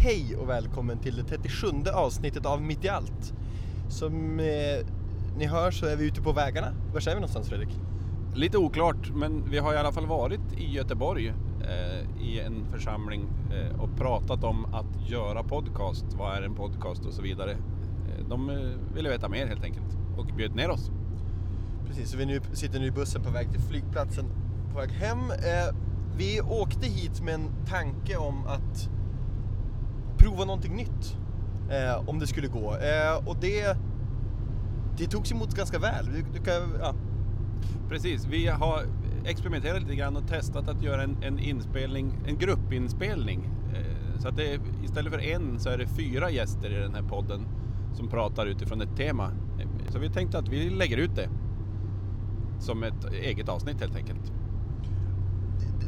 Hej och välkommen till det 37 avsnittet av Mitt i allt. Som eh, ni hör så är vi ute på vägarna. Var är vi någonstans Fredrik? Lite oklart, men vi har i alla fall varit i Göteborg eh, i en församling eh, och pratat om att göra podcast. Vad är en podcast och så vidare. Eh, de eh, ville veta mer helt enkelt och bjöd ner oss. Precis, så vi nu, sitter nu i bussen på väg till flygplatsen på väg hem. Eh, vi åkte hit med en tanke om att prova någonting nytt. Eh, om det skulle gå. Eh, och det, det togs emot ganska väl. Du, du kan, ja. Precis, vi har experimenterat lite grann och testat att göra en, en inspelning, en gruppinspelning. Eh, så att det istället för en så är det fyra gäster i den här podden som pratar utifrån ett tema. Eh, Så vi tänkte att vi lägger ut det som ett eget avsnitt helt enkelt.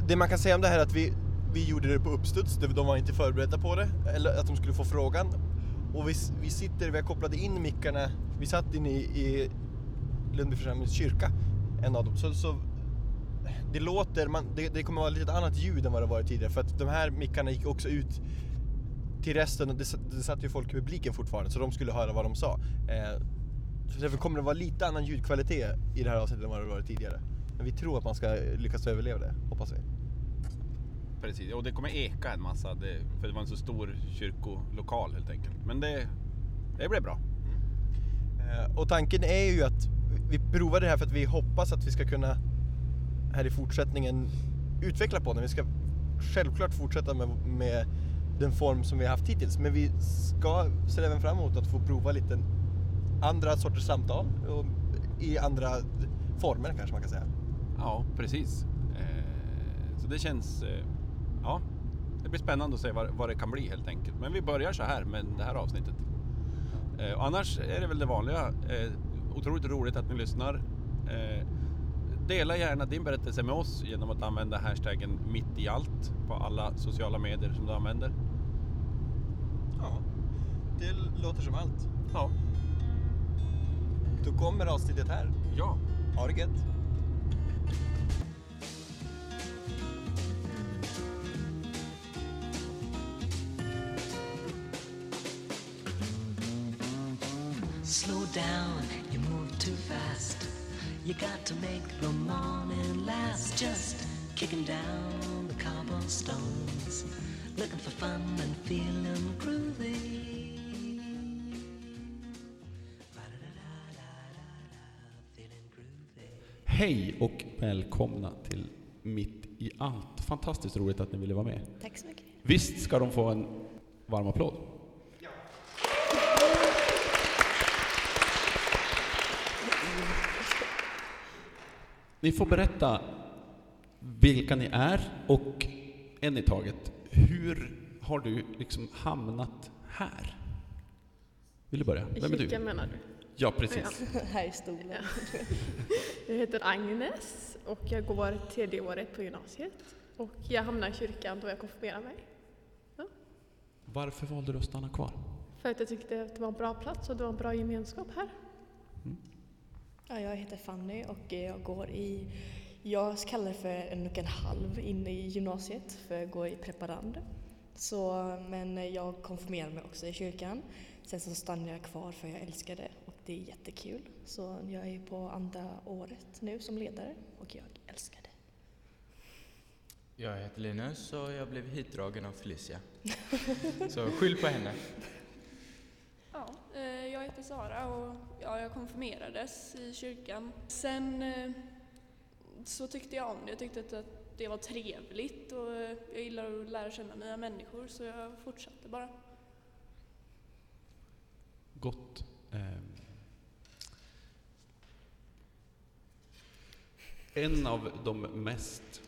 Det man kan säga om det här är att vi, vi gjorde det på uppstuds, de var inte förberedda på det, eller att de skulle få frågan. Och vi, vi sitter, vi har kopplat in mickarna, vi satt inne i, i Lundby församlings kyrka, en av dem. Så, så det låter, man, det, det kommer vara lite annat ljud än vad det varit tidigare för att de här mickarna gick också ut till resten och det, satt- det satt ju folk i publiken fortfarande så de skulle höra vad de sa. Eh, så därför kommer det vara lite annan ljudkvalitet i det här avsnittet än vad det varit tidigare. Men vi tror att man ska lyckas överleva det, hoppas vi. Precis, och det kommer eka en massa, det, för det var en så stor kyrkolokal helt enkelt. Men det, det blev bra. Eh, Och tanken är ju att vi provar det här för att vi hoppas att vi ska kunna här i fortsättningen utveckla på den. Vi ska självklart fortsätta med, med den form som vi har haft hittills men vi ska se även fram emot att få prova lite andra sorters samtal och i andra former kanske man kan säga. Ja, precis. Eh, så det känns... Ja, det blir spännande att se vad, vad det kan bli helt enkelt. Men vi börjar så här med det här avsnittet. Eh, annars är det väl det vanliga. Eh, otroligt roligt att ni lyssnar. Eh, dela gärna din berättelse med oss genom att använda hashtaggen mitt i allt på alla sociala medier som du använder. Ja, det låter som allt. Ja. Då kommer avsnittet här. Ja. Ha det gött! Down, you move too fast. You got to make the morning last. Just kicking down the cobblestones, looking for fun and feeling groovy. Hej och välkomna till Mitt i allt. Fantastiskt roligt att ni ville vara med. Tack så mycket. Visst ska de få en varm applåd? Ni får berätta vilka ni är och en i taget. Hur har du liksom hamnat här? Vill du börja? I Vem är du? menar du? Ja, precis. här i stolen. jag heter Agnes och jag går tredje året på gymnasiet. Och jag hamnade i kyrkan då jag konfirmerade mig. Varför valde du att stanna kvar? För att jag tyckte att det var en bra plats och det var en bra gemenskap här. Ja, jag heter Fanny och jag går i, jag kallar det för en och en halv inne i gymnasiet för jag går i preparand. Så, men jag konfirmerar mig också i kyrkan. Sen så stannar jag kvar för jag älskar det och det är jättekul. Så jag är på andra året nu som ledare och jag älskar det. Jag heter Linus och jag blev hitdragen av Felicia. Så skyll på henne. Heter Sara och ja, jag konfirmerades i kyrkan. Sen eh, så tyckte jag om det. Jag tyckte att- det var trevligt och eh, jag gillar att lära känna nya människor så jag fortsatte bara. Gott. Ehm, en av de mest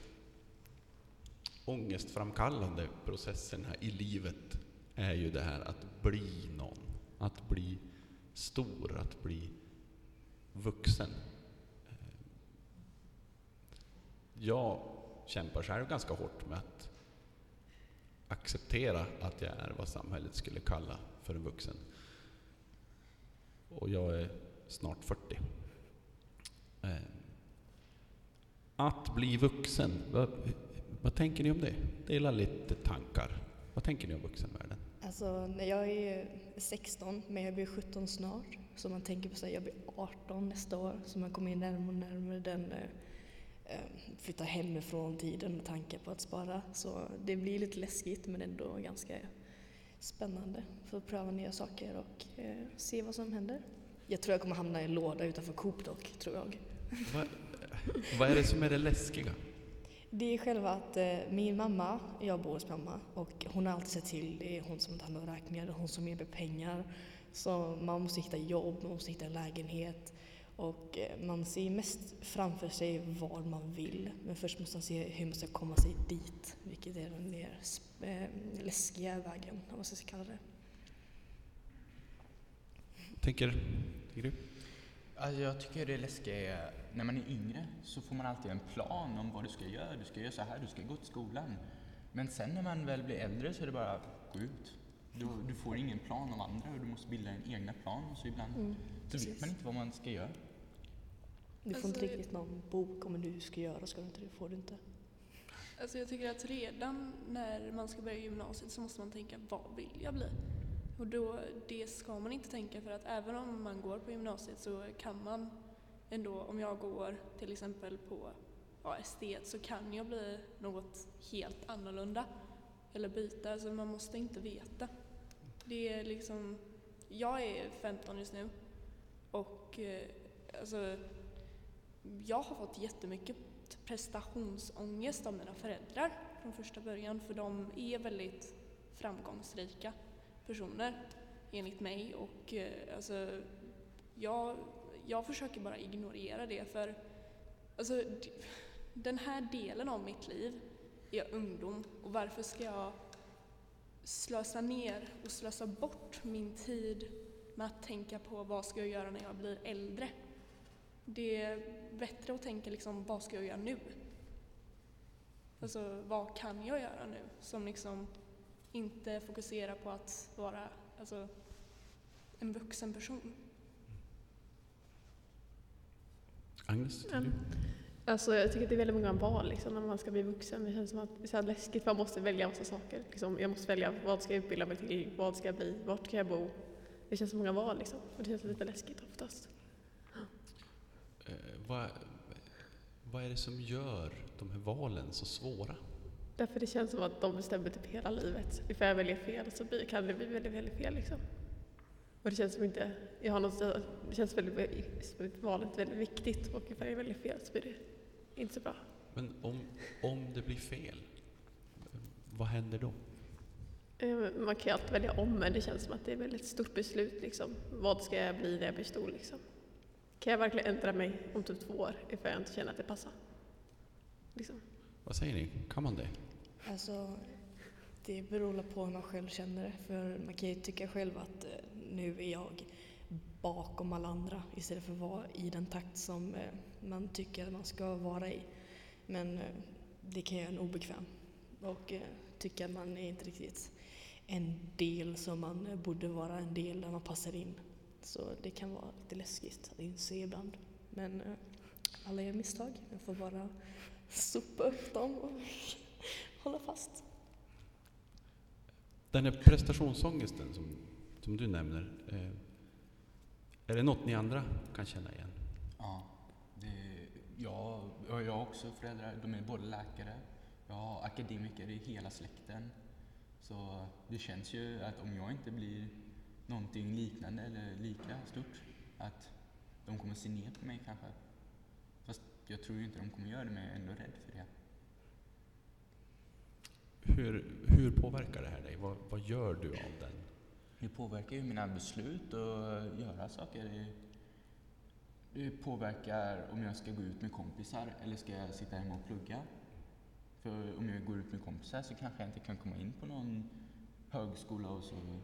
ångestframkallande processerna i livet är ju det här att bli någon. Att bli stor, att bli vuxen. Jag kämpar själv ganska hårt med att acceptera att jag är vad samhället skulle kalla för en vuxen. Och jag är snart 40. Eh, att bli vuxen, vad, vad tänker ni om det? Dela lite tankar. Vad tänker ni om vuxenvärlden? Alltså, när jag är 16, men jag blir 17 snart. Så man tänker på att jag blir 18 nästa år. Så man kommer in närmare och närmare den eh, eh, flytta hemifrån tiden med tanke på att spara. Så det blir lite läskigt men ändå ganska spännande. För att pröva nya saker och eh, se vad som händer. Jag tror jag kommer hamna i en låda utanför Coop dock, tror jag. Vad, vad är det som är det läskiga? Det är själva att eh, min mamma, jag bor hos mamma och hon har alltid sett till, det är hon som tar hand om räkningar, det är hon som ger mig pengar. Så man måste hitta jobb, man måste hitta en lägenhet och eh, man ser mest framför sig vad man vill. Men först måste man se hur man ska komma sig dit, vilket är den mer eh, läskiga vägen, om man ska kalla det. Tänker, tänker du? Alltså jag tycker det läskiga är, när man är yngre så får man alltid en plan om vad du ska göra. Du ska göra så här, du ska gå till skolan. Men sen när man väl blir äldre så är det bara, gå ut. Du, du får ingen plan av andra och du måste bilda en egna plan. Och så ibland Mm, så vet man inte vad man ska göra. Du får Alltså, inte riktigt någon bok om hur du ska göra, ska du inte det? får du inte. Alltså jag tycker att redan när man ska börja gymnasiet så måste man tänka vad vill jag bli? Och då, det ska man inte tänka för att även om man går på gymnasiet så kan man ändå, om jag går till exempel på ja, estet så kan jag bli något helt annorlunda. Eller byta, alltså man måste inte veta. Det är liksom, jag är 15 just nu. Och eh, alltså jag har fått jättemycket prestationsångest av mina föräldrar från första början för de är väldigt framgångsrika personer enligt mig och eh, alltså jag, jag försöker bara ignorera det för alltså den här delen av mitt liv är ungdom och varför ska jag slösa ner och slösa bort min tid med att tänka på vad ska jag göra när jag blir äldre? Det är bättre att tänka liksom, vad ska jag göra nu? Alltså, vad kan jag göra nu? Som liksom inte fokuserar på att vara alltså, en vuxen person. Agnes, Ja. Alltså jag tycker att det är väldigt många val liksom, när man ska bli vuxen. Det känns som att det är så läskigt, man måste välja massa saker. Liksom, jag måste välja vad ska jag utbilda mig till, vad ska jag bli, vart ska jag bo? Det känns som många val liksom. Och det känns lite läskigt oftast. Eh, vad, vad är det som gör de här valen så svåra? Därför det känns som att de bestämmer typ hela livet. Ifall jag väljer fel så blir, kan det bli väldigt, väldigt fel liksom. Och det känns som inte, jag har något, det känns väldigt, valet väldigt viktigt och ifall jag väljer fel så blir det inte så bra. Men om, om det blir fel, vad händer då? Eh, Man kan ju alltid välja om men det känns som att det är ett väldigt stort beslut liksom. Vad ska jag bli när jag blir stor liksom? Kan jag verkligen ändra mig om typ två år ifall jag inte känner att det passar? Liksom. Vad säger ni? Kan man det? Alltså, det beror på hur man själv känner det. För man kan ju tycka själv att eh, nu är jag bakom alla andra istället för att vara i den takt som eh, man tycker att man ska vara i. Men eh, det kan göra en obekväm och tycka att man är inte riktigt en del som man borde vara en del där man passar in. Så det kan vara lite läskigt att inse ibland. Men alla gör misstag. Man får bara sopa upp dem och hålla fast. Den här prestationsångesten som, som du nämner, eh, är det något ni andra kan känna igen? Ja, det, ja, jag har också föräldrar, de är både läkare, jag har akademiker i hela släkten. Så det känns ju att om jag inte blir någonting liknande eller lika stort, att de kommer se ner på mig kanske. Jag tror ju inte de kommer göra det, men jag är ändå rädd för det. Hur, hur påverkar det här dig? Vad, vad gör du av den? Det påverkar ju mina beslut och göra saker. Det, det påverkar om jag ska gå ut med kompisar eller ska jag sitta hemma och plugga. För om jag går ut med kompisar så kanske jag inte kan komma in på någon högskola och så.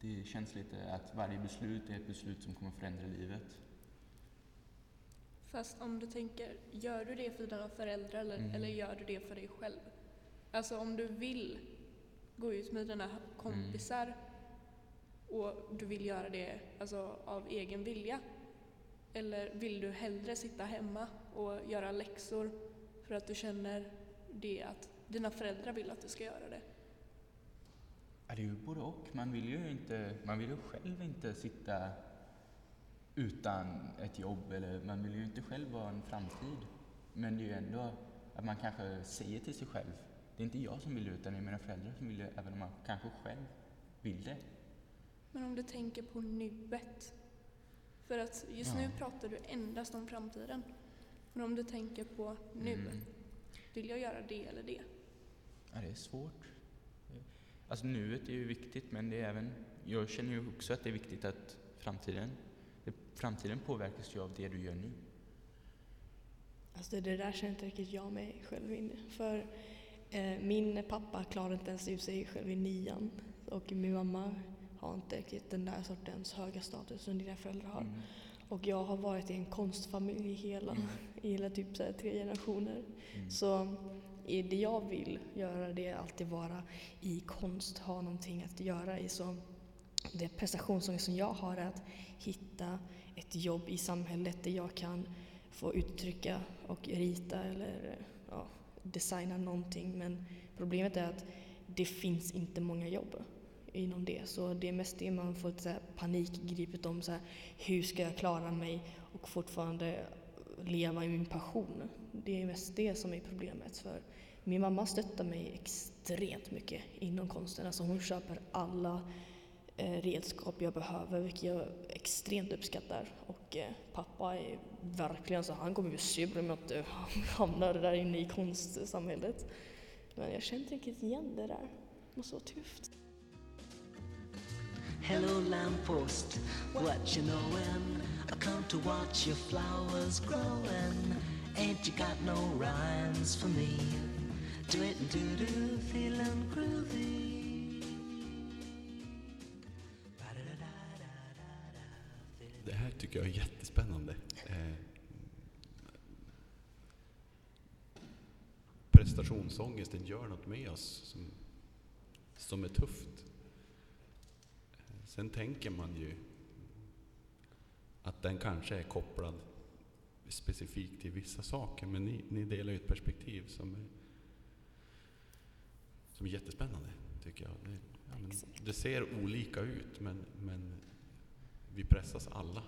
Det känns lite att varje beslut är ett beslut som kommer förändra livet. Fast om du tänker, gör du det för dina föräldrar eller, Mm. eller gör du det för dig själv? Alltså om du vill gå ut med dina kompisar och du vill göra det alltså, av egen vilja. Eller vill du hellre sitta hemma och göra läxor för att du känner det att dina föräldrar vill att du ska göra det? Ja, det är ju både och. Man vill ju, inte, man vill ju själv inte sitta utan ett jobb eller man vill ju inte själv ha en framtid. Men det är ju ändå att man kanske säger till sig själv, det är inte jag som vill det utan det är mina föräldrar som vill det, även om man kanske själv vill det. Men om du tänker på nuet. För att just Ja. nu pratar du endast om framtiden. Men om du tänker på nu. Mm. Vill jag göra det eller det? Ja, det är svårt. Alltså nuet är ju viktigt men det är även, jag känner ju också att det är viktigt att framtiden, framtiden påverkas ju av det du gör nu. Alltså det där känner inte riktigt jag mig själv in. För eh, min pappa klarade inte ens ut sig själv i nian. Och min mamma har inte riktigt den där sortens höga status som dina föräldrar har. Mm. Och jag har varit i en konstfamilj i hela, Mm. i hela typ så här tre generationer. Mm. Så det jag vill göra det är alltid vara i konst, ha någonting att göra i. Så det prestationsångest som jag har är att hitta ett jobb i samhället där jag kan få uttrycka och rita eller ja, designa någonting. Men problemet är att det finns inte många jobb inom det. Så det är mest det man får så här panikgripet om. Så här, hur ska jag klara mig och fortfarande leva i min passion? Det är mest det som är problemet. För min mamma stöttar mig extremt mycket inom konsten. Alltså hon köper alla Eh, redskap jag behöver, vilket jag extremt uppskattar. Och eh, pappa är verkligen så, han kommer bli sur om jag inte hamnar där inne i konstsamhället. Men jag känner inte riktigt igen det där. Det måste vara tufft. Hello, lamppost, what you knowin'? I come to watch your flowers growin'. Ain't you got no rhymes for me? Do it and do do, feelin' groovy. Tycker jag är jättespännande. Eh, prestationsångesten gör något med oss som, som är tufft. Sen tänker man ju att den kanske är kopplad specifikt till vissa saker, men ni, ni delar ju ett perspektiv som är, som är jättespännande, tycker jag. Det, ja, men, det ser olika ut, men, men vi pressas alla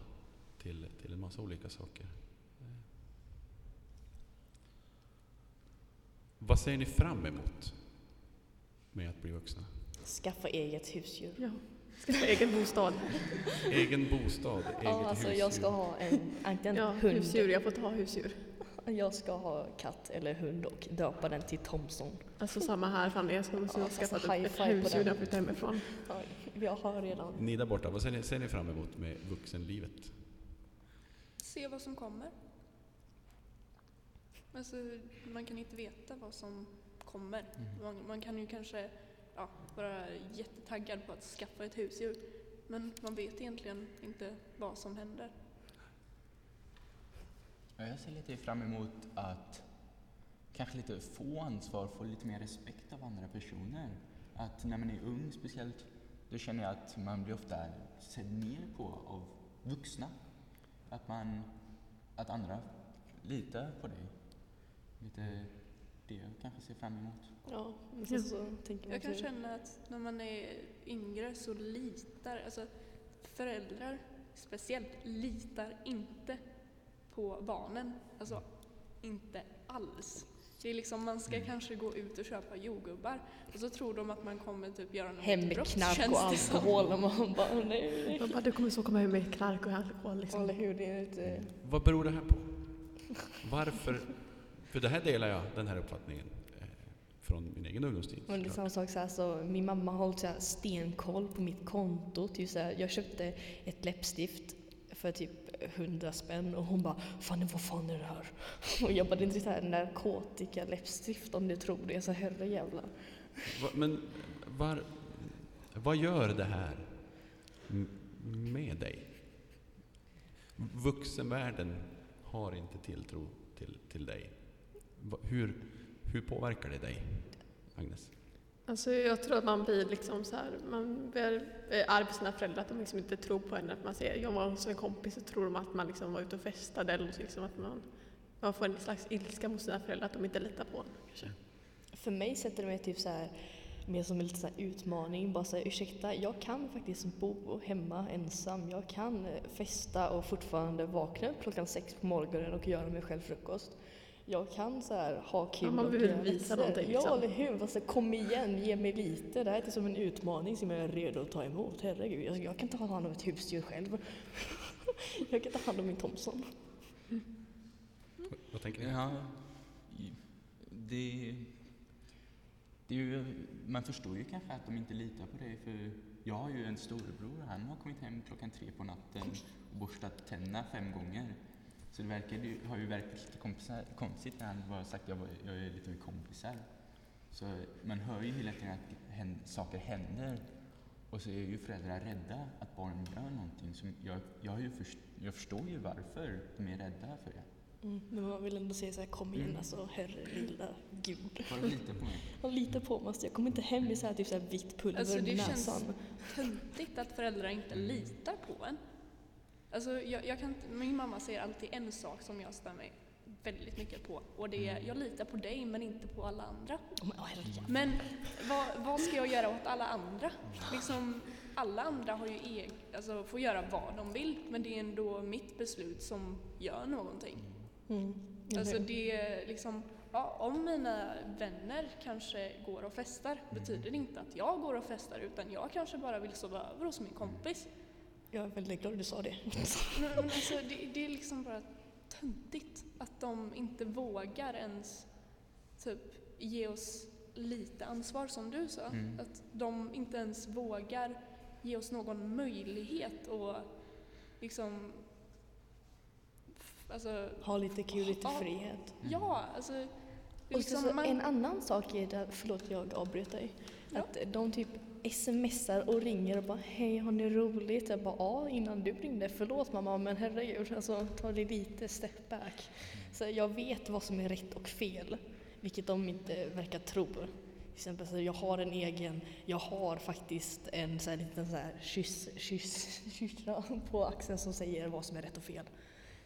till, till en massa olika saker. Vad ser ni fram emot med att bli vuxna? Skaffa eget husdjur. Ja. Ska ha egen bostad. Egen bostad, eget Ja, alltså husdjur. jag ska ha en, antingen Ja, hund. husdjur. Jag får ta husdjur. Jag ska ha katt eller hund och döpa den till Thomson. Alltså samma här Fanny, jag ska måste Ja, ha skaffat alltså, high ett på husdjur när jag flyttar hemifrån. Ja, jag har redan. Ni där borta, vad ser ni, ser ni fram emot med vuxenlivet? Se vad som kommer. Alltså, man kan inte veta vad som kommer. Mm. Man, man kan ju kanske ja, vara jättetaggad på att skaffa ett husdjur. Men man vet egentligen inte vad som händer. Ja, jag ser lite fram emot att kanske lite få ansvar, få lite mer respekt av andra personer. Att när man är ung speciellt, då känner jag att man blir ofta sedd ner på av vuxna. Att man, att andra litar på dig. Lite det jag kanske ser fram emot. Ja, men Ja. så tänker man Jag kan känna att när man är yngre så litar, alltså föräldrar speciellt, litar inte på barnen. Alltså inte alls. Det är liksom, man ska kanske gå ut och köpa jordgubbar och så tror de att man kommer typ göra något hem med brott, knark och det som. alkohol och man bara nej. Jag bara, du kommer så komma hem med knark och alkohol liksom. Eller hur, det är lite... Vad beror det här på? Varför? För det här delar jag, den här uppfattningen, eh, från min egen ungdomstid. Men det är samma sak så här, så min mamma har hållit så här stenkoll på mitt konto. Typ så här, jag köpte ett läppstift för typ 100 spänn och hon bara Fanny vad fan är det här? Och jag bara det är inte så här narkotika läppstift om du tror det. Så herrejävlar. Va, men var, vad gör det här med dig? Vuxenvärlden har inte tilltro till, till dig. Va, hur, hur påverkar det dig, Agnes? Alltså jag tror att man blir liksom så här, man blir eh, arg på sina föräldrar att de liksom inte tror på en. Att man säger, jag var hos en kompis så tror de att man liksom var ute och festade eller liksom att man, man får en slags ilska mot sina föräldrar att de inte litar på en. Kanske. För mig sätter det mig typ så här mer som en liten så här utmaning. Bara säga ursäkta, jag kan faktiskt bo hemma ensam. Jag kan eh, festa och fortfarande vakna klockan sex på morgonen och göra mig själv frukost. Jag kan så här, ha kul Ja, man och vill visa någonting, Ja, liksom. eller hur? Fast så, kom igen, ge mig lite. Det här är inte som en utmaning som jag är redo att ta emot. Herregud, jag, jag kan ta hand om ett husdjur själv. jag kan ta hand om min Thompson. Vad tänker ni? Ja, det, det är ju, man förstår ju kanske att de inte litar på dig för jag har ju en storebror han har kommit hem klockan tre på natten och borstat tänderna fem gånger. Så det verkar, det har ju verkat lite kompisar, konstigt när han bara sagt att jag, jag är lite med kompisar. Så man hör ju hela tiden att hän, saker händer och så är ju föräldrar rädda att barnen gör någonting. Som jag, jag, har ju först, jag förstår ju varför de är rädda för det. Mm, men man vill ändå säga så här, kom igen Mm. alltså, herre lilla gud. Bara lita på mig. Han litar på mig, jag kommer inte hem i så här, typ så här vitt pulver Alltså, det i känns- näsan. töntigt att föräldrar inte litar på en. Alltså, jag, jag kan min mamma säger alltid en sak som jag stör mig väldigt mycket på och det är jag litar på dig men inte på alla andra. Men, vad, vad ska jag göra åt alla andra? Liksom, alla andra har ju eg, alltså, får göra vad de vill men det är ändå mitt beslut som gör någonting. Mm. Alltså eller hur? det är liksom, ja, om mina vänner kanske går och festar betyder det inte att jag går och festar utan jag kanske bara vill sova över hos min kompis. Jag är väldigt glad du sa det. Men, men alltså, det, det är liksom bara töntigt att de inte vågar ens typ ge oss lite ansvar som du sa. Mm. Att de inte ens vågar ge oss någon möjlighet och liksom Alltså, Ha lite kul, lite Ja. frihet. ja, alltså... Och Liksom så, man, En annan sak är det, förlåt jag avbryter dig, Ja. att de typ smsar och ringer och bara hej har ni roligt? Jag bara ja innan du ringde, förlåt mamma men herregud alltså ta det lite step back. Så jag vet vad som är rätt och fel, vilket de inte verkar tro. Till exempel så jag har en egen, jag har faktiskt en så här liten så här kyss, kyss, kyssa på axeln som säger vad som är rätt och fel.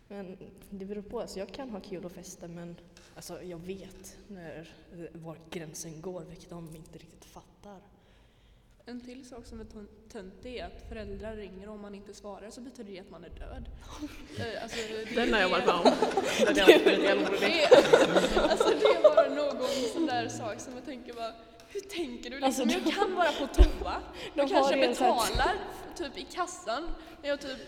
Men det beror på, alltså jag kan ha kul och festa men alltså jag vet när, var gränsen går, vilket de inte riktigt fattar. En till sak som är tön- töntig är att föräldrar ringer och om man inte svarar så betyder det att man är död. Eh, alltså, det- Den har jag varit med om. Den är. Det alltså det är bara någon sån där sak som jag tänker bara, hur tänker du? Liksom, Alltså, jag kan vara på toa, jag kanske betalar typ i kassan, jag typ,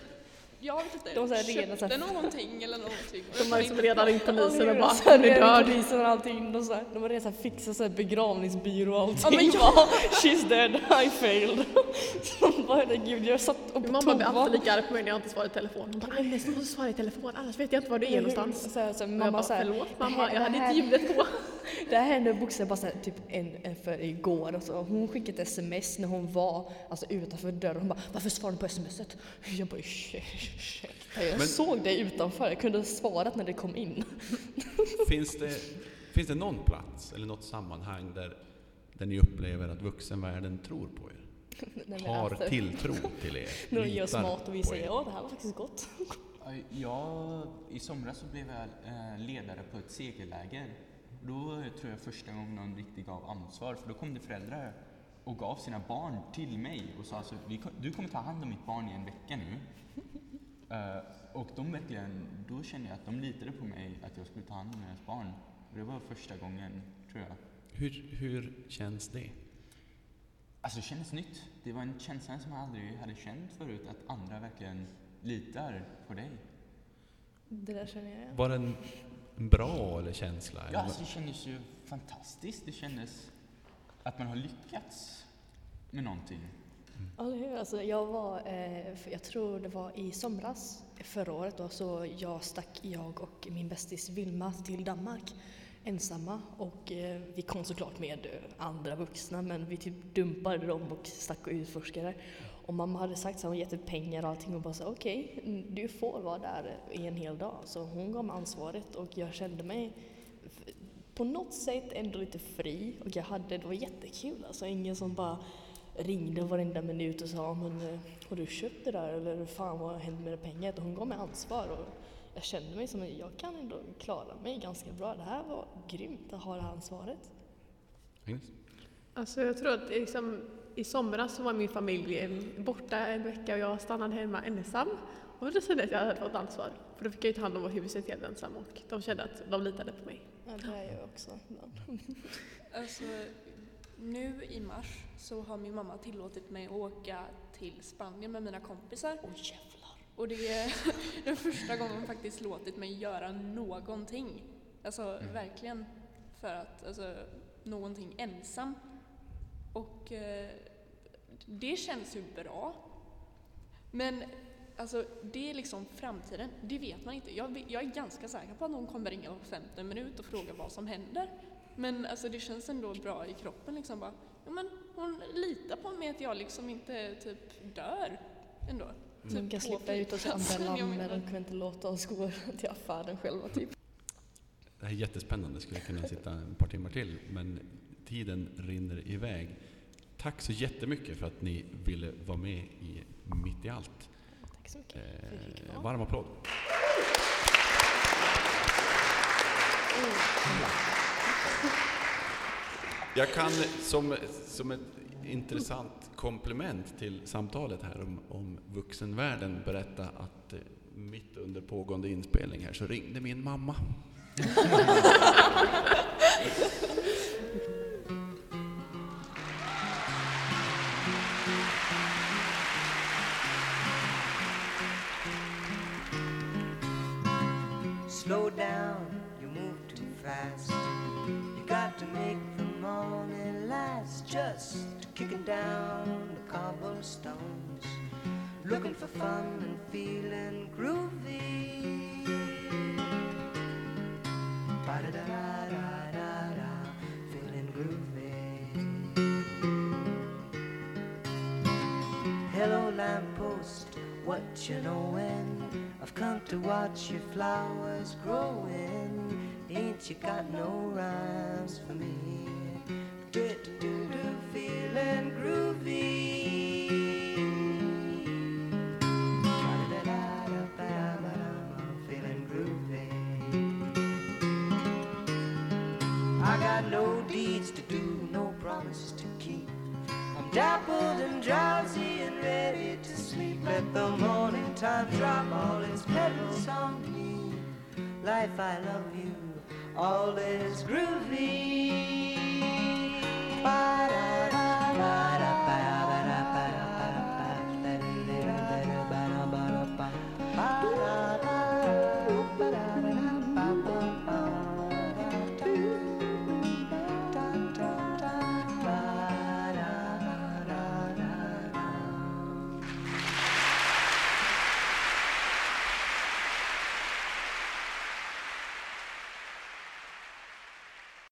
jag vet inte, De så här redan så köpte här- någonting eller någonting. De jag har liksom inte redan ringt polisen och bara, så han är död. Polisen och allting. De, så här, de har redan så här fixat så här begravningsbyrå och allting. Ja, men ja. Bara, She's dead, I failed. Så bara, herregud, jag satt och Min mamma blir alltid lika arg på mig när jag inte svarar i telefon. Hon bara, "Nej, men du måste svara i telefon annars vet jag inte var du är någonstans. Så här, så här, Och jag mamma bara, så förlåt mamma, jag hade inte ljudet på. Det här hände bokstavligen bara så här, typ en, en för igår. Och så. Hon skickade ett sms när hon var alltså, utanför dörren. Hon bara “Varför svarar du på smset?” Jag bara “Ursäkta, jag Men- såg dig utanför. Jag kunde ha svarat när det kom in.” Finns det, finns det någon plats eller något sammanhang där, där ni upplever att vuxenvärlden tror på er? Har alltså, tilltro till er? De ger oss mat och vi säger er? “Ja, det här var faktiskt gott”. Ja, Jag, I somras så blev jag eh, ledare på ett segelläger. Då tror jag första gången någon riktigt gav ansvar, för då kom det föräldrar och gav sina barn till mig och sa alltså, "Vi kom- du kommer ta hand om mitt barn i en vecka nu. Eh, och de verkligen, då kände jag att de litade på mig att jag skulle ta hand om deras barn. Och det var första gången, tror jag. Hur, hur känns det? Alltså det kändes nytt. Det var en känsla som jag aldrig hade känt förut, att andra verkligen litar på dig. Det där känner jag igen. Var det en en bra eller känsla? Ja, alltså det kändes ju fantastiskt. Det kändes att man har lyckats med någonting. Hur? Alltså, jag var, eh, jag tror det var i somras förra året då, så jag stack jag och min bästis Vilma till Danmark ensamma och eh, vi kom såklart med andra vuxna men vi typ dumpade dem och stack och utforskade. Och mamma hade sagt så här, hon gett ut pengar och allting och bara så okej, mm, du får vara där i en hel dag. Så hon gav mig ansvaret och jag kände mig på något sätt ändå lite fri och jag hade, det var jättekul alltså, ingen som bara ringde varenda minut och sa men eh, har du köpt det där eller fan vad har hänt med pengar? Utan Hon gav mig ansvar och jag kände mig som att jag kan ändå klara mig ganska bra. Det här var grymt att ha det här ansvaret. Agnes? Alltså jag tror att liksom, i somras så var min familj borta en vecka och jag stannade hemma ensam. Och då kände jag att jag hade fått ansvar. För då fick jag ju ta hand om huset helt ensam och de kände att de litade på mig. Ja, det är jag också. Alltså, nu i mars så har min mamma tillåtit mig att åka till Spanien med mina kompisar. Oj jävlar. Och det är den första gången hon faktiskt låtit mig göra någonting. Alltså verkligen för att, alltså någonting ensam. Och eh, det känns ju bra. Men alltså det är liksom framtiden, det vet man inte. Jag, jag är ganska säker på att någon kommer ringa var 15 minut och fråga vad som händer. Men alltså det känns ändå bra i kroppen liksom bara, ja men hon litar på mig att jag liksom inte typ dör ändå. Typ Man kan på slippa ut och till andra land men de kan inte låta oss gå till affären själva typ. Det här är jättespännande, skulle kunna sitta ett par timmar till, men tiden rinner iväg. Tack så jättemycket för att ni ville vara med i Mitt i allt. Tack så mycket. Eh, varm applåd. Jag kan som, som ett intressant komplement till samtalet här om, om vuxenvärlden berätta att eh, mitt under pågående inspelning här så ringde min mamma. kicking down the cobblestones, looking for fun and feeling groovy. Ba-da-da-da-da-da, feeling groovy. Hello, lamppost, what you knowin'? I've come to watch your flowers growing. Ain't you got no rhymes for me? Do do do dappled and drowsy and ready to sleep. Let the morning time drop all its petals on me. Life, I love you, all is groovy. Ba-da-da-da-da.